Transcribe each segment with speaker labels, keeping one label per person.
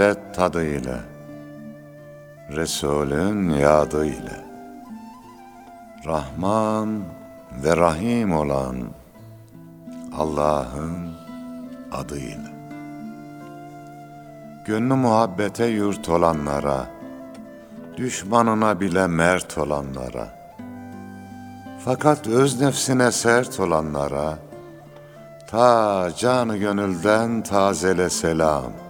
Speaker 1: muhabbet tadı ile, Resulün yadı ile, Rahman ve Rahim olan Allah'ın adıyla. Gönlü muhabbete yurt olanlara, düşmanına bile mert olanlara, fakat öz nefsine sert olanlara, ta canı gönülden tazele selam.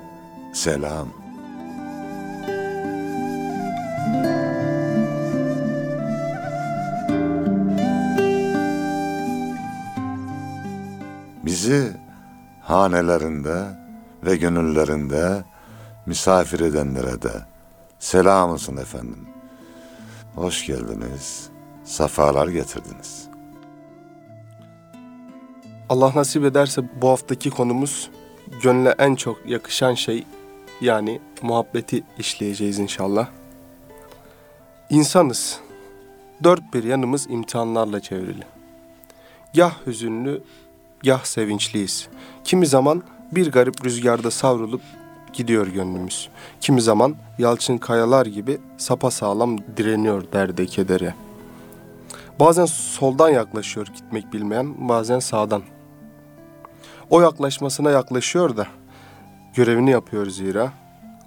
Speaker 1: Bizi hanelerinde ve gönüllerinde misafir edenlere de selam olsun efendim. Hoş geldiniz, safalar getirdiniz.
Speaker 2: Allah nasip ederse bu haftaki konumuz gönle en çok yakışan şey yani muhabbeti işleyeceğiz inşallah. İnsanız. Dört bir yanımız imtihanlarla çevrili. Gah hüzünlü, gah sevinçliyiz. Kimi zaman bir garip rüzgarda savrulup gidiyor gönlümüz. Kimi zaman yalçın kayalar gibi sapasağlam direniyor derde kedere. Bazen soldan yaklaşıyor gitmek bilmeyen, bazen sağdan. O yaklaşmasına yaklaşıyor da görevini yapıyor zira.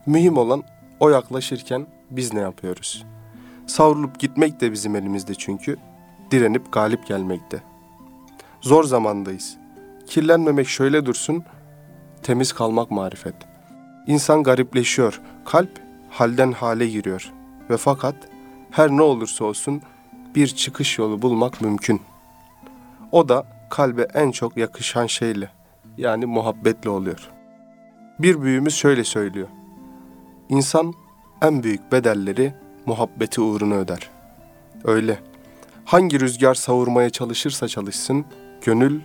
Speaker 2: Mühim olan o yaklaşırken biz ne yapıyoruz? Savrulup gitmek de bizim elimizde çünkü. Direnip galip gelmekte. Zor zamandayız. Kirlenmemek şöyle dursun, temiz kalmak marifet. İnsan garipleşiyor, kalp halden hale giriyor. Ve fakat her ne olursa olsun bir çıkış yolu bulmak mümkün. O da kalbe en çok yakışan şeyle yani muhabbetle oluyor. Bir büyüğümüz şöyle söylüyor. İnsan en büyük bedelleri muhabbeti uğruna öder. Öyle. Hangi rüzgar savurmaya çalışırsa çalışsın, gönül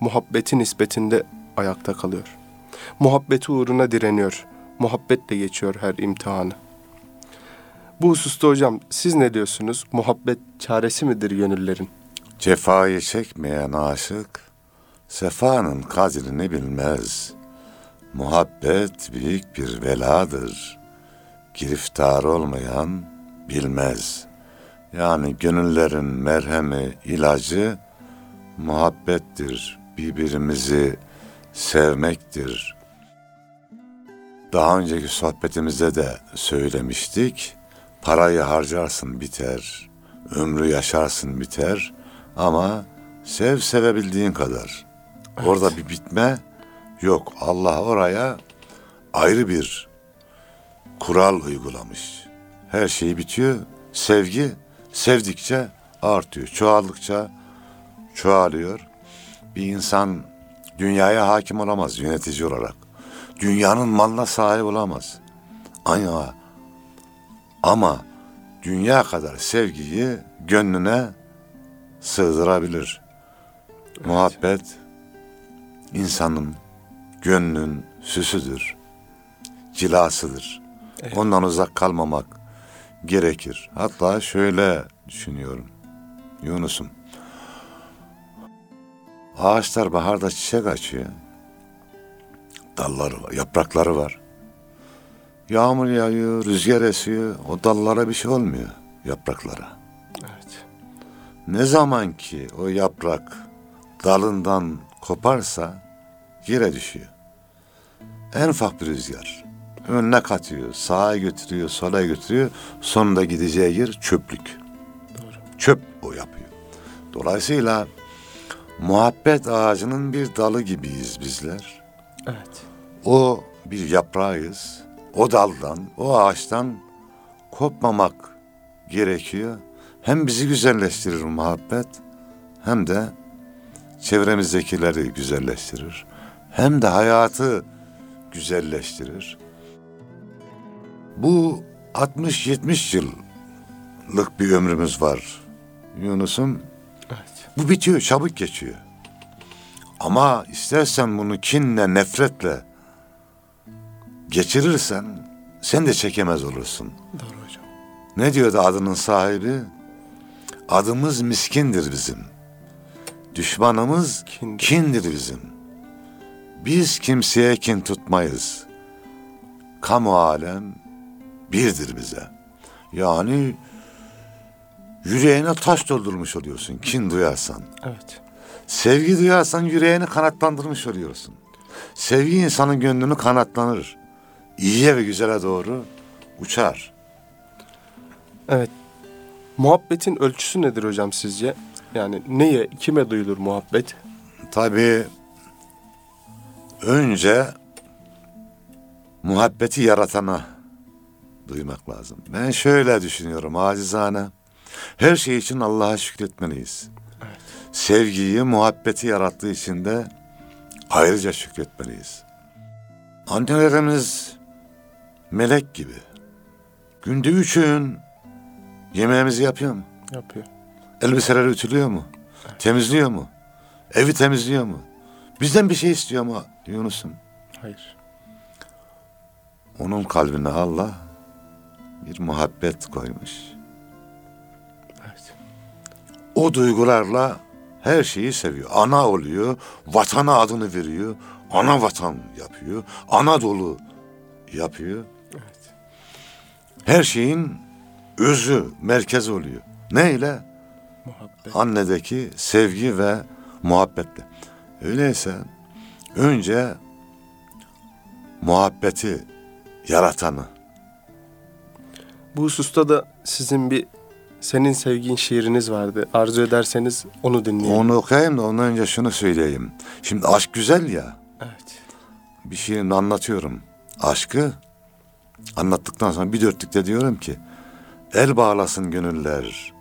Speaker 2: muhabbeti nispetinde ayakta kalıyor. Muhabbeti uğruna direniyor. Muhabbetle geçiyor her imtihanı. Bu hususta hocam siz ne diyorsunuz? Muhabbet çaresi midir gönüllerin?
Speaker 1: Cefayı çekmeyen aşık, sefanın kadrini bilmez. Muhabbet büyük bir veladır. Giriftar olmayan bilmez. Yani gönüllerin merhemi, ilacı muhabbettir. Birbirimizi sevmektir. Daha önceki sohbetimizde de söylemiştik. Parayı harcarsın biter, ömrü yaşarsın biter ama sev sevebildiğin kadar. Orada bir bitme yok. Allah oraya ayrı bir kural uygulamış. Her şey bitiyor. Sevgi sevdikçe artıyor. Çoğaldıkça çoğalıyor. Bir insan dünyaya hakim olamaz yönetici olarak. Dünyanın malına sahip olamaz. Ama, ama dünya kadar sevgiyi gönlüne sığdırabilir. Evet. Muhabbet insanın gönlün süsüdür, cilasıdır. Evet. Ondan uzak kalmamak gerekir. Hatta şöyle düşünüyorum Yunus'um. Ağaçlar baharda çiçek açıyor. Dalları var, yaprakları var. Yağmur yağıyor, rüzgar esiyor. O dallara bir şey olmuyor, yapraklara.
Speaker 2: Evet.
Speaker 1: Ne zaman ki o yaprak dalından koparsa yere düşüyor. En ufak bir rüzgar. Önüne katıyor, sağa götürüyor, sola götürüyor. Sonunda gideceği yer çöplük.
Speaker 2: Doğru.
Speaker 1: Çöp o yapıyor. Dolayısıyla muhabbet ağacının bir dalı gibiyiz bizler.
Speaker 2: Evet.
Speaker 1: O bir yaprağıyız. O daldan, o ağaçtan kopmamak gerekiyor. Hem bizi güzelleştirir muhabbet hem de çevremizdekileri güzelleştirir. Hem de hayatı güzelleştirir. Bu 60-70 yıllık bir ömrümüz var. Yunus'um
Speaker 2: Evet.
Speaker 1: bu bitiyor, çabuk geçiyor. Ama istersen bunu kinle, nefretle geçirirsen sen de çekemez olursun.
Speaker 2: Doğru hocam.
Speaker 1: Ne diyordu adının sahibi? Adımız miskindir bizim. Düşmanımız
Speaker 2: Kindir.
Speaker 1: kindir bizim. Biz kimseye kin tutmayız. Kamu alem birdir bize. Yani yüreğine taş doldurmuş oluyorsun kin duyarsan.
Speaker 2: Evet.
Speaker 1: Sevgi duyarsan yüreğini kanatlandırmış oluyorsun. Sevgi insanın gönlünü kanatlanır. İyiye ve güzele doğru uçar.
Speaker 2: Evet. Muhabbetin ölçüsü nedir hocam sizce? Yani neye, kime duyulur muhabbet?
Speaker 1: Tabii önce muhabbeti yaratana duymak lazım. Ben şöyle düşünüyorum acizane. Her şey için Allah'a şükretmeliyiz. Sevgiyi, muhabbeti yarattığı için de ayrıca şükretmeliyiz. Annelerimiz melek gibi. Günde üç öğün yemeğimizi yapıyor mu?
Speaker 2: Yapıyor.
Speaker 1: Elbiseleri ütülüyor mu? Temizliyor mu? Evi temizliyor mu? Bizden bir şey istiyor mu Yunus'um?
Speaker 2: Hayır.
Speaker 1: Onun kalbine Allah bir muhabbet koymuş.
Speaker 2: Evet.
Speaker 1: O duygularla her şeyi seviyor. Ana oluyor, vatana adını veriyor. Ana vatan yapıyor. Anadolu yapıyor.
Speaker 2: Evet.
Speaker 1: Her şeyin özü, merkezi oluyor. Neyle?
Speaker 2: Muhabbet.
Speaker 1: annedeki sevgi ve muhabbetle. Öyleyse önce muhabbeti yaratanı.
Speaker 2: Bu hususta da sizin bir senin sevgin şiiriniz vardı. Arzu ederseniz onu dinleyelim.
Speaker 1: Onu okuyayım da ondan önce şunu söyleyeyim. Şimdi aşk güzel ya.
Speaker 2: Evet.
Speaker 1: Bir şiirimde anlatıyorum. Aşkı anlattıktan sonra bir dörtlükte diyorum ki el bağlasın gönüller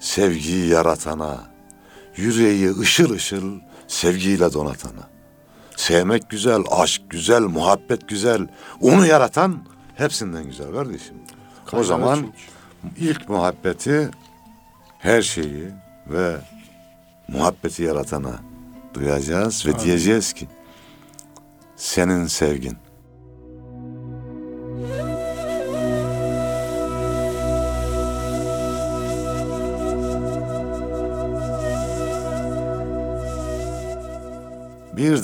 Speaker 1: sevgiyi yaratana yüreği ışıl ışıl sevgiyle donatana. Sevmek güzel, aşk güzel, muhabbet güzel. Onu yaratan hepsinden güzel kardeşim. O
Speaker 2: Kaynağı
Speaker 1: zaman
Speaker 2: çünkü.
Speaker 1: ilk muhabbeti her şeyi ve muhabbeti yaratana duyacağız ve diyeceğiz ki senin sevgin.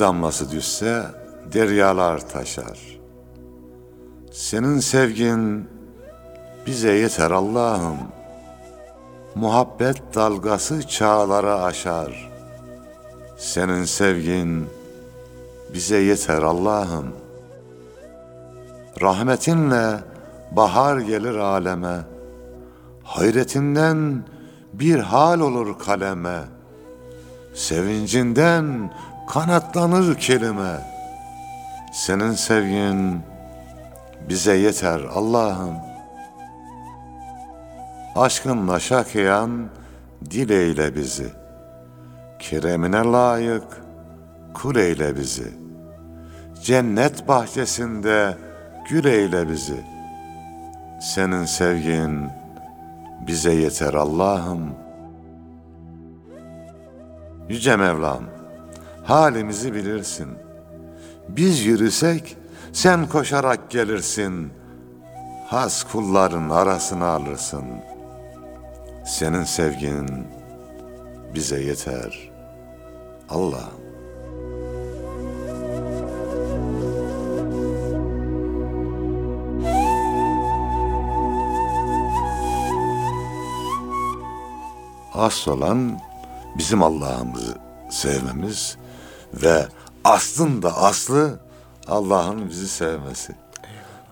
Speaker 1: Damlası düşse deryalar taşar. Senin sevgin bize yeter Allah'ım. Muhabbet dalgası çağları aşar. Senin sevgin bize yeter Allah'ım. Rahmetinle bahar gelir aleme. Hayretinden bir hal olur kaleme. Sevincinden kanatlanır kelime. Senin sevgin bize yeter Allah'ım. Aşkınla şakıyan dil eyle bizi. Keremine layık kul eyle bizi. Cennet bahçesinde gül eyle bizi. Senin sevgin bize yeter Allah'ım. Yüce Mevlam, halimizi bilirsin. Biz yürüsek sen koşarak gelirsin. Has kulların arasına alırsın. Senin sevgin bize yeter. Allah. Asıl olan bizim Allah'ımızı sevmemiz ve aslında aslı Allah'ın bizi sevmesi.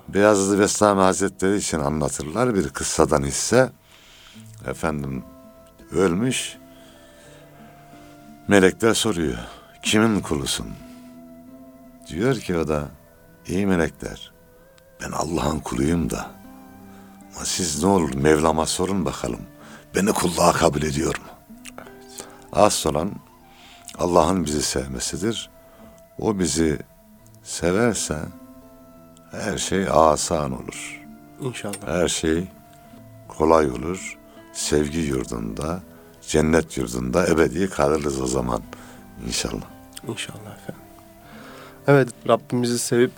Speaker 1: Beyazıt Bestami Hazretleri için anlatırlar bir kıssadan hisse. Efendim ölmüş. Melekler soruyor. Kimin kulusun? Diyor ki o da iyi melekler. Ben Allah'ın kuluyum da. Ama siz ne olur Mevlam'a sorun bakalım. Beni kulluğa kabul ediyor mu? Asıl olan Allah'ın bizi sevmesidir. O bizi severse her şey asan olur.
Speaker 2: İnşallah.
Speaker 1: Her şey kolay olur. Sevgi yurdunda, cennet yurdunda ebedi kalırız o zaman inşallah.
Speaker 2: İnşallah efendim. Evet Rabbimizi sevip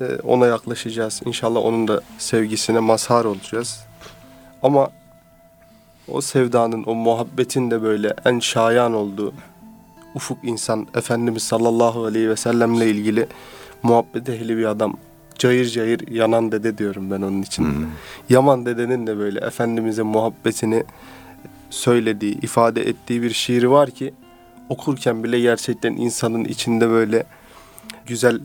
Speaker 2: e, ona yaklaşacağız. İnşallah onun da sevgisine mazhar olacağız. Ama o sevdanın, o muhabbetin de böyle en şayan olduğu ufuk insan Efendimiz sallallahu aleyhi ve sellemle ilgili muhabbet ehli bir adam. Cayır cayır yanan dede diyorum ben onun için. Yaman dedenin de böyle Efendimiz'e muhabbetini söylediği, ifade ettiği bir şiiri var ki okurken bile gerçekten insanın içinde böyle güzel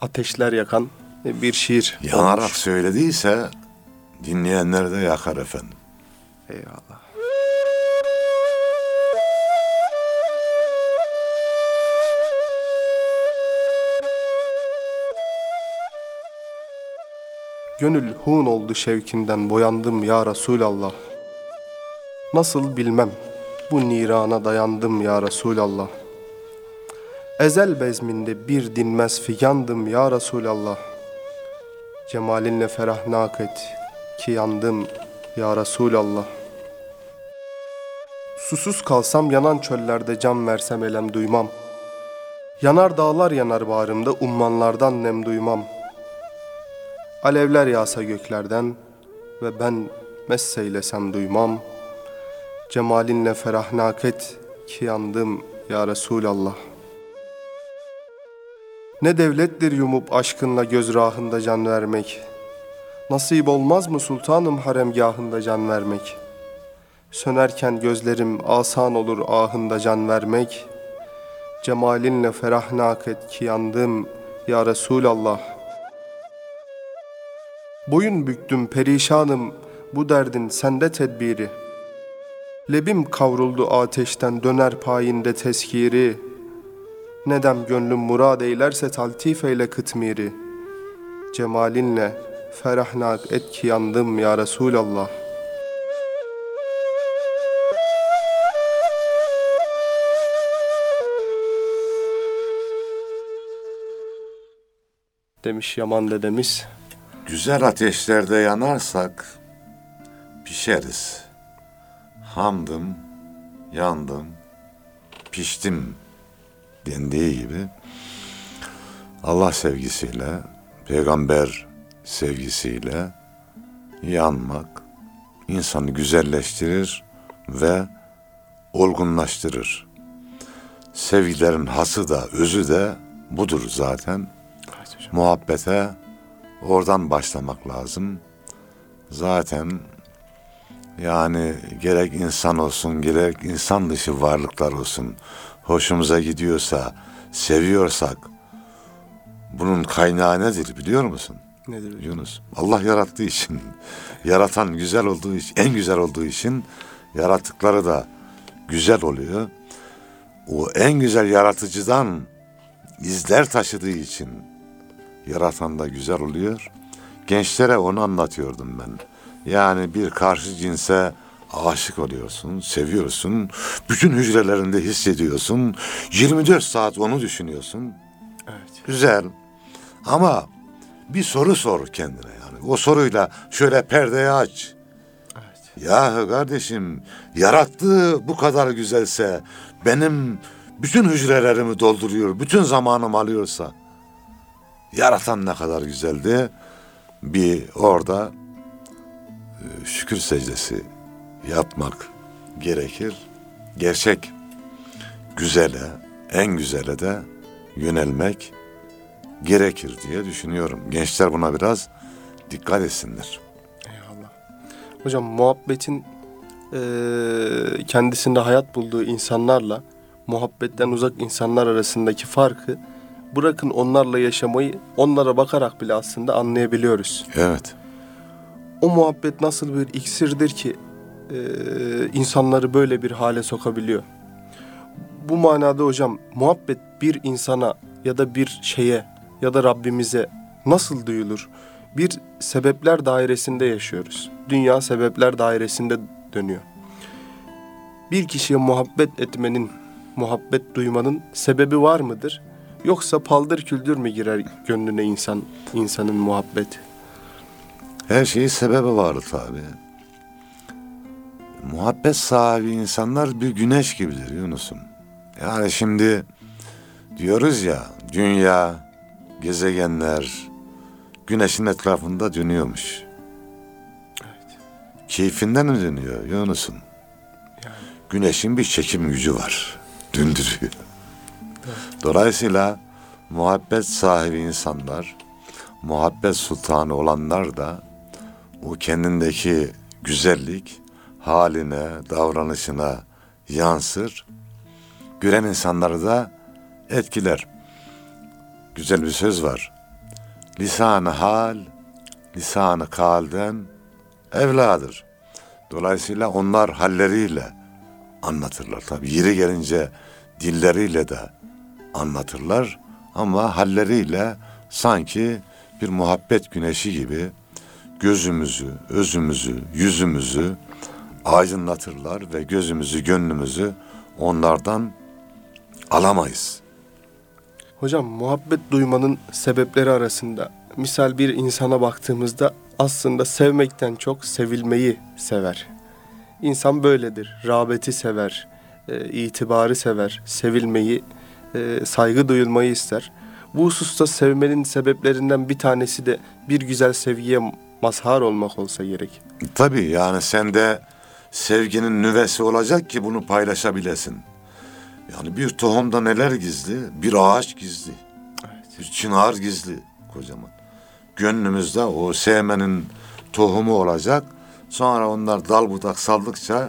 Speaker 2: ateşler yakan bir şiir.
Speaker 1: Yanarak
Speaker 2: olmuş.
Speaker 1: söylediyse dinleyenleri de yakar efendim.
Speaker 2: Eyvallah. Gönül hun oldu şevkinden boyandım ya Resulallah. Nasıl bilmem bu nirana dayandım ya Resulallah. Ezel bezminde bir dinmez figandım ya Resulallah. Cemalinle ferahnak et ki yandım ya Resulallah. Susuz kalsam yanan çöllerde can versem elem duymam. Yanar dağlar yanar bağrımda ummanlardan nem duymam. Alevler yağsa göklerden ve ben messeylesem duymam. Cemalinle ferahnak et ki yandım ya Resulallah. Ne devlettir yumup aşkınla göz rahında can vermek. Nasip olmaz mı sultanım haremgahında can vermek? Sönerken gözlerim asan olur ahında can vermek. Cemalinle ferahnak et ki yandım ya Resulallah. Boyun büktüm perişanım bu derdin sende tedbiri. Lebim kavruldu ateşten döner payinde teskiri. Nedem gönlüm murad eylerse taltif eyle kıtmiri. Cemalinle ferahnak et ki yandım ya Resulallah. Demiş Yaman dedemiz.
Speaker 1: Güzel ateşlerde yanarsak pişeriz. Hamdım, yandım, piştim dendiği gibi Allah sevgisiyle, peygamber sevgisiyle yanmak insanı güzelleştirir ve olgunlaştırır. Sevgilerin hası da özü de budur zaten. Muhabbete oradan başlamak lazım. Zaten yani gerek insan olsun gerek insan dışı varlıklar olsun hoşumuza gidiyorsa, seviyorsak bunun kaynağı nedir biliyor musun?
Speaker 2: Nedir?
Speaker 1: Yunus. Allah yarattığı için, yaratan güzel olduğu için, en güzel olduğu için yarattıkları da güzel oluyor. O en güzel yaratıcıdan izler taşıdığı için yaratan da güzel oluyor. Gençlere onu anlatıyordum ben. Yani bir karşı cinse aşık oluyorsun, seviyorsun. Bütün hücrelerinde hissediyorsun. 24 saat onu düşünüyorsun.
Speaker 2: Evet.
Speaker 1: Güzel. Ama bir soru sor kendine yani. O soruyla şöyle perdeyi aç.
Speaker 2: Evet.
Speaker 1: Ya kardeşim yarattığı bu kadar güzelse benim bütün hücrelerimi dolduruyor, bütün zamanımı alıyorsa yaratan ne kadar güzeldi. Bir orada e, şükür secdesi yapmak gerekir. Gerçek güzele, en güzele de yönelmek gerekir diye düşünüyorum. Gençler buna biraz dikkat etsinler.
Speaker 2: Eyvallah. Hocam muhabbetin eee, kendisinde hayat bulduğu insanlarla muhabbetten uzak insanlar arasındaki farkı bırakın onlarla yaşamayı onlara bakarak bile aslında anlayabiliyoruz.
Speaker 1: Evet.
Speaker 2: O muhabbet nasıl bir iksirdir ki eee, insanları böyle bir hale sokabiliyor. Bu manada hocam muhabbet bir insana ya da bir şeye ya da Rabbimize nasıl duyulur? Bir sebepler dairesinde yaşıyoruz. Dünya sebepler dairesinde dönüyor. Bir kişiye muhabbet etmenin, muhabbet duymanın sebebi var mıdır? Yoksa paldır küldür mü girer gönlüne insan insanın muhabbeti?
Speaker 1: Her şeyin sebebi var tabi. Muhabbet sahibi insanlar bir güneş gibidir Yunus'um. Yani şimdi diyoruz ya dünya, gezegenler güneşin etrafında dönüyormuş. Keyfinden mi dönüyor Yunus'um?
Speaker 2: Yani.
Speaker 1: Güneşin bir çekim gücü var. Döndürüyor. Dolayısıyla muhabbet sahibi insanlar, muhabbet sultanı olanlar da o kendindeki güzellik haline, davranışına yansır. Gören insanları da etkiler. Güzel bir söz var. Lisan-ı hal, lisan-ı kalden evladır. Dolayısıyla onlar halleriyle anlatırlar. Tabi yeri gelince dilleriyle de anlatırlar ama halleriyle sanki bir muhabbet güneşi gibi gözümüzü, özümüzü, yüzümüzü aydınlatırlar ve gözümüzü, gönlümüzü onlardan alamayız.
Speaker 2: Hocam muhabbet duymanın sebepleri arasında misal bir insana baktığımızda aslında sevmekten çok sevilmeyi sever. İnsan böyledir. Rağbeti sever, e, itibarı sever, sevilmeyi, e, saygı duyulmayı ister. Bu hususta sevmenin sebeplerinden bir tanesi de bir güzel sevgiye mazhar olmak olsa gerek.
Speaker 1: Tabii yani sende sevginin nüvesi olacak ki bunu paylaşabilesin. Yani bir tohumda neler gizli? Bir ağaç gizli. Bir çınar gizli kocaman. Gönlümüzde o sevmenin tohumu olacak. Sonra onlar dal budak saldıkça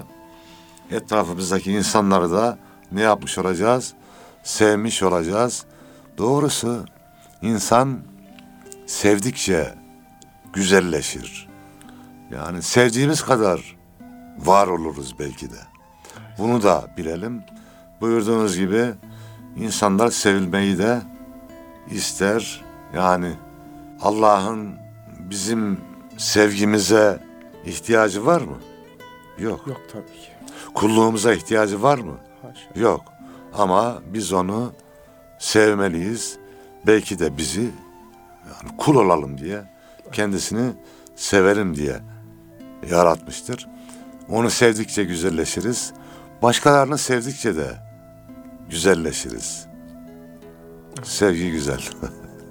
Speaker 1: etrafımızdaki insanları da ne yapmış olacağız? Sevmiş olacağız. Doğrusu insan sevdikçe güzelleşir. Yani sevdiğimiz kadar var oluruz belki de. Bunu da bilelim. Buyurduğunuz gibi insanlar sevilmeyi de ister. Yani Allah'ın bizim sevgimize ihtiyacı var mı? Yok.
Speaker 2: Yok tabii ki.
Speaker 1: Kulluğumuza ihtiyacı var mı?
Speaker 2: Haşa.
Speaker 1: Yok. Ama biz onu sevmeliyiz. Belki de bizi yani kul olalım diye kendisini severim diye yaratmıştır. Onu sevdikçe güzelleşiriz. Başkalarını sevdikçe de güzelleşiriz. Sevgi güzel.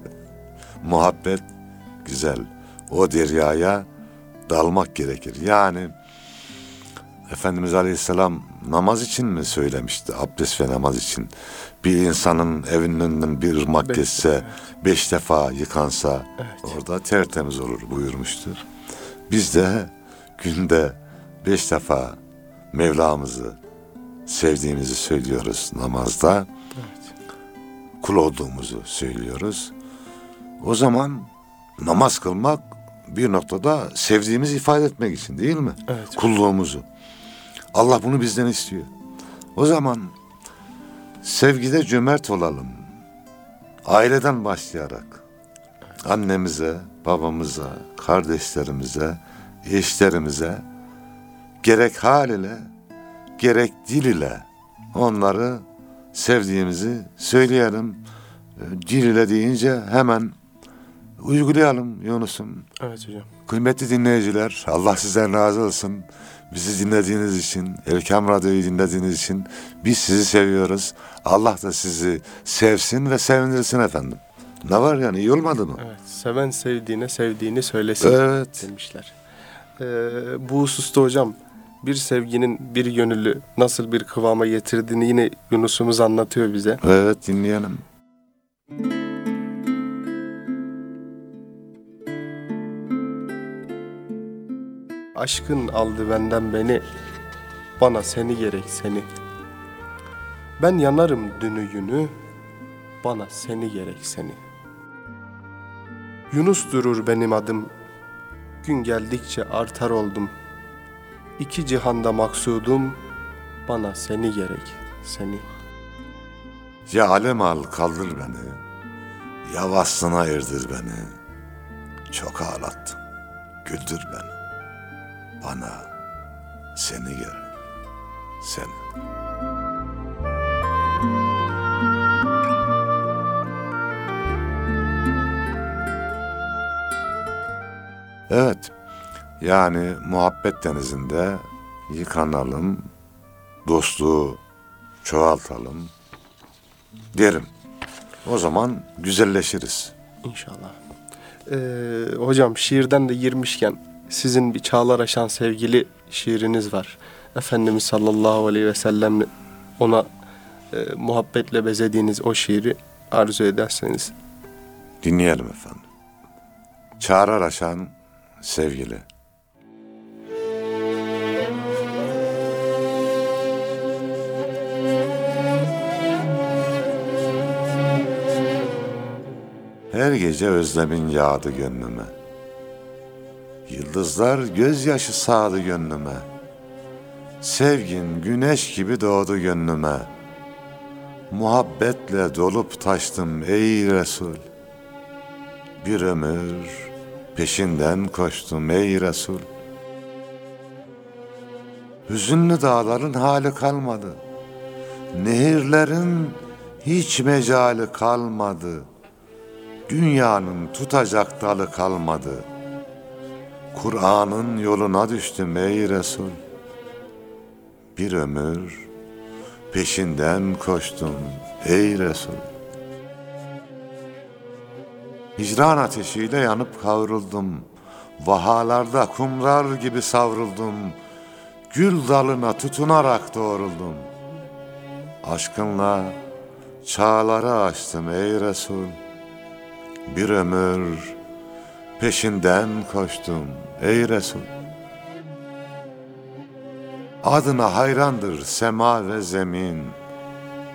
Speaker 1: Muhabbet güzel. O deryaya dalmak gerekir. Yani Efendimiz Aleyhisselam namaz için mi söylemişti? Abdest ve namaz için. Bir insanın evinin önünden bir ırmak
Speaker 2: Beş
Speaker 1: geçse,
Speaker 2: defa,
Speaker 1: beş defa yıkansa
Speaker 2: Evet.
Speaker 1: orada tertemiz olur buyurmuştur. Biz de günde beş defa Mevlamızı sevdiğimizi söylüyoruz namazda.
Speaker 2: Evet.
Speaker 1: Kul olduğumuzu söylüyoruz. O zaman namaz kılmak bir noktada sevdiğimizi ifade etmek için değil mi?
Speaker 2: Evet.
Speaker 1: Kulluğumuzu. Allah bunu bizden istiyor. O zaman sevgide cömert olalım. Aileden başlayarak annemize, babamıza, kardeşlerimize, eşlerimize gerek hal ile gerek dil ile onları sevdiğimizi söyleyelim. E, Dil ile deyince hemen uygulayalım Yunus'um.
Speaker 2: Evet hocam.
Speaker 1: Kıymetli dinleyiciler, Allah sizden razı olsun. Bizi dinlediğiniz için, Elkam Radyo'yu dinlediğiniz için biz sizi seviyoruz. Allah da sizi sevsin ve sevindirsin efendim. Ne var yani iyi olmadı mı?
Speaker 2: Evet. Seven sevdiğine sevdiğini söylesin.
Speaker 1: Evet.
Speaker 2: demişler. Ee, bu hususta hocam bir sevginin bir gönüllü nasıl bir kıvama getirdiğini yine Yunus'umuz anlatıyor bize.
Speaker 1: Evet dinleyelim.
Speaker 2: Aşkın aldı benden beni, bana seni gerek seni. Ben yanarım dünü günü, bana seni gerek seni. Yunus durur benim adım, gün geldikçe artar oldum. İki cihanda maksudum, bana seni gerek seni.
Speaker 1: Ya alem al kaldır beni. Ya vaslına erdir beni. Çok ağlattın. Güldür beni. Bana seni gerek. Seni. Evet. Yani muhabbet denizinde yıkanalım, dostluğu çoğaltalım derim. O zaman güzelleşiriz.
Speaker 2: İnşallah. Ee, hocam şiirden de girmişken sizin bir çağlar aşan sevgili şiiriniz var. Efendimiz sallallahu aleyhi ve sellem ona e, muhabbetle bezediğiniz o şiiri arzu ederseniz.
Speaker 1: Dinleyelim efendim. Çağrı aşan sevgili. Her gece özlemin yağdı gönlüme. Yıldızlar gözyaşı sağdı gönlüme. Sevgin güneş gibi doğdu gönlüme. Muhabbetle dolup taştım ey Resul. Bir ömür peşinden koştum ey Resul. Hüzünlü dağların hali kalmadı. Nehirlerin hiç mecali kalmadı. Dünyanın tutacak dalı kalmadı. Kur'an'ın yoluna düştüm ey Resul. Bir ömür peşinden koştum ey Resul. Hicran ateşiyle yanıp kavruldum. Vahalarda kumrar gibi savruldum. Gül dalına tutunarak doğruldum. Aşkınla çağları açtım ey Resul. Bir ömür peşinden koştum ey Resul. Adına hayrandır sema ve zemin.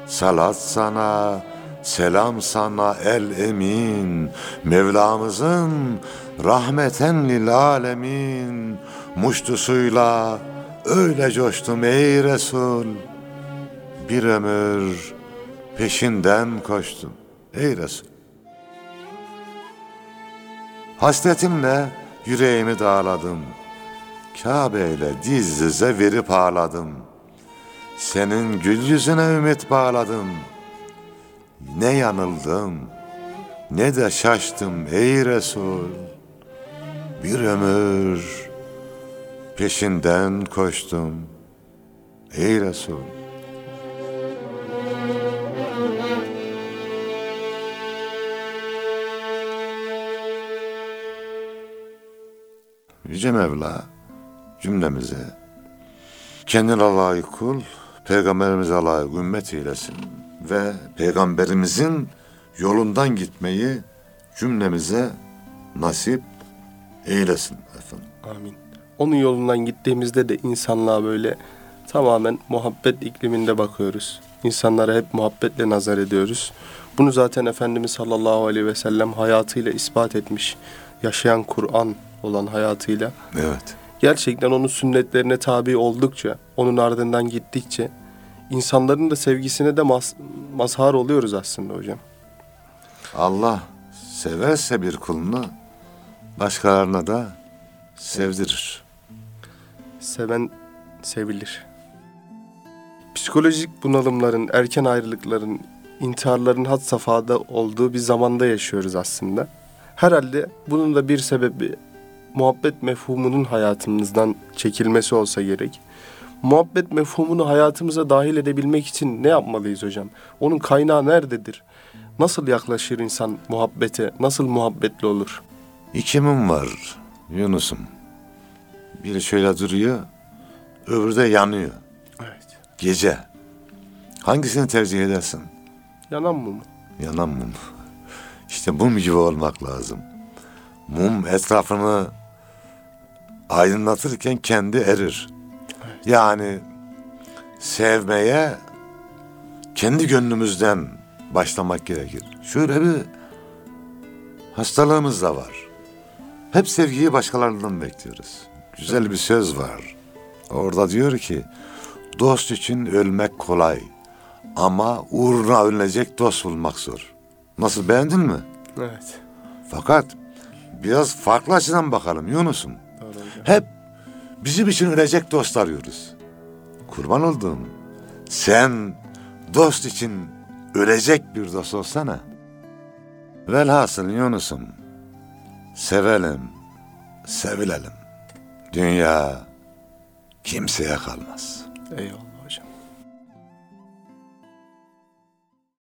Speaker 1: Salat sana, selam sana el emin. Mevlamızın rahmeten lil alemin. Muştusuyla öyle coştum ey Resul. Bir ömür peşinden koştum ey Resul. Hasretimle yüreğimi dağladım. Kabe ile diz dize verip ağladım. Senin gül yüzüne ümit bağladım. Ne yanıldım, ne de şaştım ey Resul. Bir ömür peşinden koştum ey Resul. Yüce Mevla cümlemize kendine layık kul, peygamberimize layık ümmet eylesin ve peygamberimizin yolundan gitmeyi cümlemize nasip eylesin efendim.
Speaker 2: Amin. Onun yolundan gittiğimizde de insanlığa böyle tamamen muhabbet ikliminde bakıyoruz. İnsanlara hep muhabbetle nazar ediyoruz. Bunu zaten Efendimiz sallallahu aleyhi ve sellem hayatıyla ispat etmiş. Yaşayan Kur'an olan hayatıyla.
Speaker 1: Evet.
Speaker 2: Gerçekten onun sünnetlerine tabi oldukça, onun ardından gittikçe insanların da sevgisine de mas- mazhar oluyoruz aslında hocam.
Speaker 1: Allah severse bir kulunu başkalarına da sevdirir.
Speaker 2: Seven sevilir. Psikolojik bunalımların, erken ayrılıkların, intiharların had safhada olduğu bir zamanda yaşıyoruz aslında. Herhalde bunun da bir sebebi muhabbet mefhumunun hayatımızdan çekilmesi olsa gerek. Muhabbet mefhumunu hayatımıza dahil edebilmek için ne yapmalıyız hocam? Onun kaynağı nerededir? Nasıl yaklaşır insan muhabbete? Nasıl muhabbetli olur?
Speaker 1: İkimim var Yunus'um. Biri şöyle duruyor, öbürü de yanıyor.
Speaker 2: Evet.
Speaker 1: Gece. Hangisini tercih edersin?
Speaker 2: Yanan mı?
Speaker 1: Yanan mum. İşte mum gibi olmak lazım. Mum etrafını aydınlatırken kendi erir. Yani sevmeye kendi gönlümüzden başlamak gerekir. Şöyle bir hastalığımız da var. Hep sevgiyi başkalarından bekliyoruz. Güzel bir söz var. Orada diyor ki dost için ölmek kolay ama uğruna ölünecek dost bulmak zor. Nasıl beğendin mi?
Speaker 2: Evet.
Speaker 1: Fakat biraz farklı açıdan bakalım Yunus'um. Hep bizim için ölecek dost arıyoruz. Kurban olduğum sen dost için ölecek bir dost olsana. Velhasıl Yunus'um sevelim, sevilelim. Dünya kimseye kalmaz.
Speaker 2: Eyvallah.